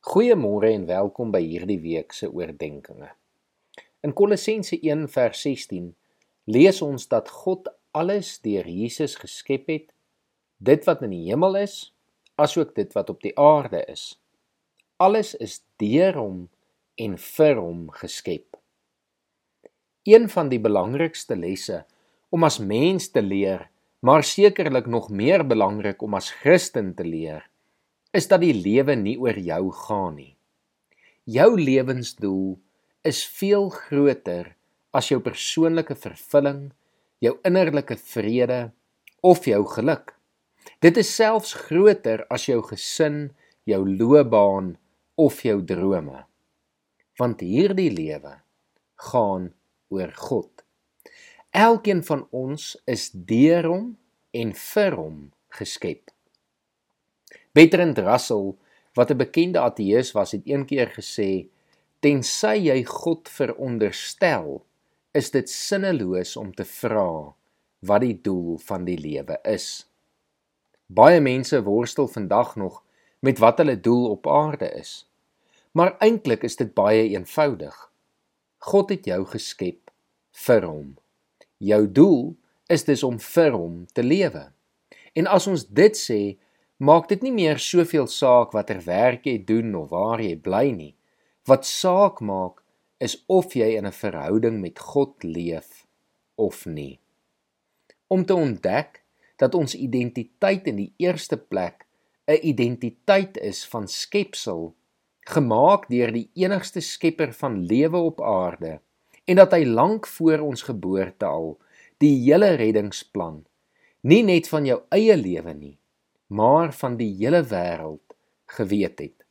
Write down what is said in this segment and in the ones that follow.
Goeiemôre en welkom by hierdie week se oordeenkings. In Kolossense 1:16 lees ons dat God alles deur Jesus geskep het, dit wat in die hemel is, asook dit wat op die aarde is. Alles is deur hom en vir hom geskep. Een van die belangrikste lesse om as mens te leer, maar sekerlik nog meer belangrik om as Christen te leer, is dat die lewe nie oor jou gaan nie. Jou lewensdoel is veel groter as jou persoonlike vervulling, jou innerlike vrede of jou geluk. Dit is selfs groter as jou gesin, jou loopbaan of jou drome. Want hierdie lewe gaan oor God. Elkeen van ons is deur hom en vir hom geskep. Bertrand Russell, wat 'n bekende ateïs was, het een keer gesê: "Tensy jy God veronderstel, is dit sinneloos om te vra wat die doel van die lewe is." Baie mense worstel vandag nog met wat hulle doel op aarde is. Maar eintlik is dit baie eenvoudig. God het jou geskep vir hom. Jou doel is dus om vir hom te lewe. En as ons dit sê, maak dit nie meer soveel saak watter werk jy doen of waar jy bly nie. Wat saak maak is of jy in 'n verhouding met God leef of nie. Om te ontdek dat ons identiteit in die eerste plek 'n identiteit is van skepsel gemaak deur die enigste skepper van lewe op aarde en dat hy lank voor ons geboorte al die hele reddingsplan nie net van jou eie lewe nie maar van die hele wêreld geweet het.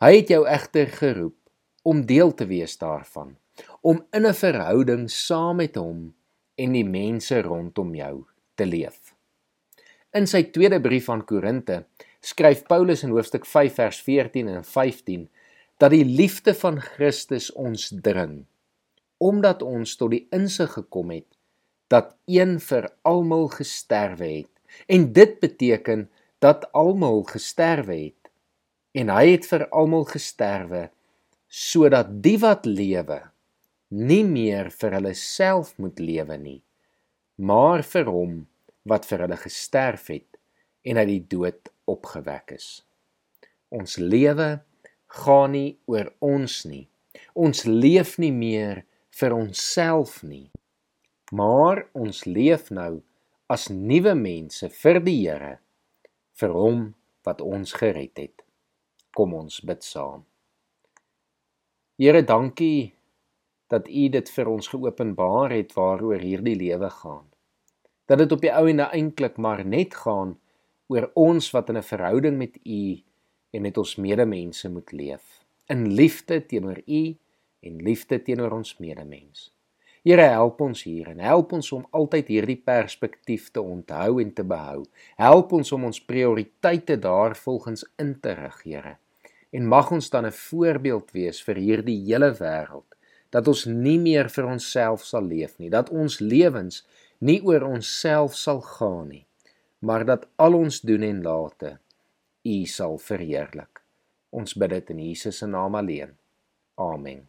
Hy het jou egter geroep om deel te wees daarvan, om in 'n verhouding saam met hom en die mense rondom jou te leef. In sy tweede brief aan Korinte skryf Paulus in hoofstuk 5 vers 14 en 15 dat die liefde van Christus ons dring omdat ons tot die insig gekom het dat een vir almal gesterwe het en dit beteken dat almal gesterwe het. En hy het vir almal gesterwe sodat die wat lewe nie meer vir hulle self moet lewe nie maar vir hom wat vir hulle gesterf het en uit die dood opgewek is. Ons lewe gaan nie oor ons nie. Ons leef nie meer vir onsself nie. Maar ons leef nou as nuwe mense vir die Here vir hom wat ons gered het. Kom ons bid saam. Here, dankie dat U dit vir ons geopenbaar het waaroor hierdie lewe gaan. Dat dit op die ou en eintlik maar net gaan oor ons wat in 'n verhouding met U en met ons medemense moet leef. In liefde teenoor U en liefde teenoor ons medemens. Here help ons hier en help ons om altyd hierdie perspektief te onthou en te behou. Help ons om ons prioriteite daarvolgens in te rig, Here. En mag ons dan 'n voorbeeld wees vir hierdie hele wêreld dat ons nie meer vir onsself sal leef nie, dat ons lewens nie oor onsself sal gaan nie, maar dat al ons doen en late U sal verheerlik. Ons bid dit in Jesus se naam alleen. Amen.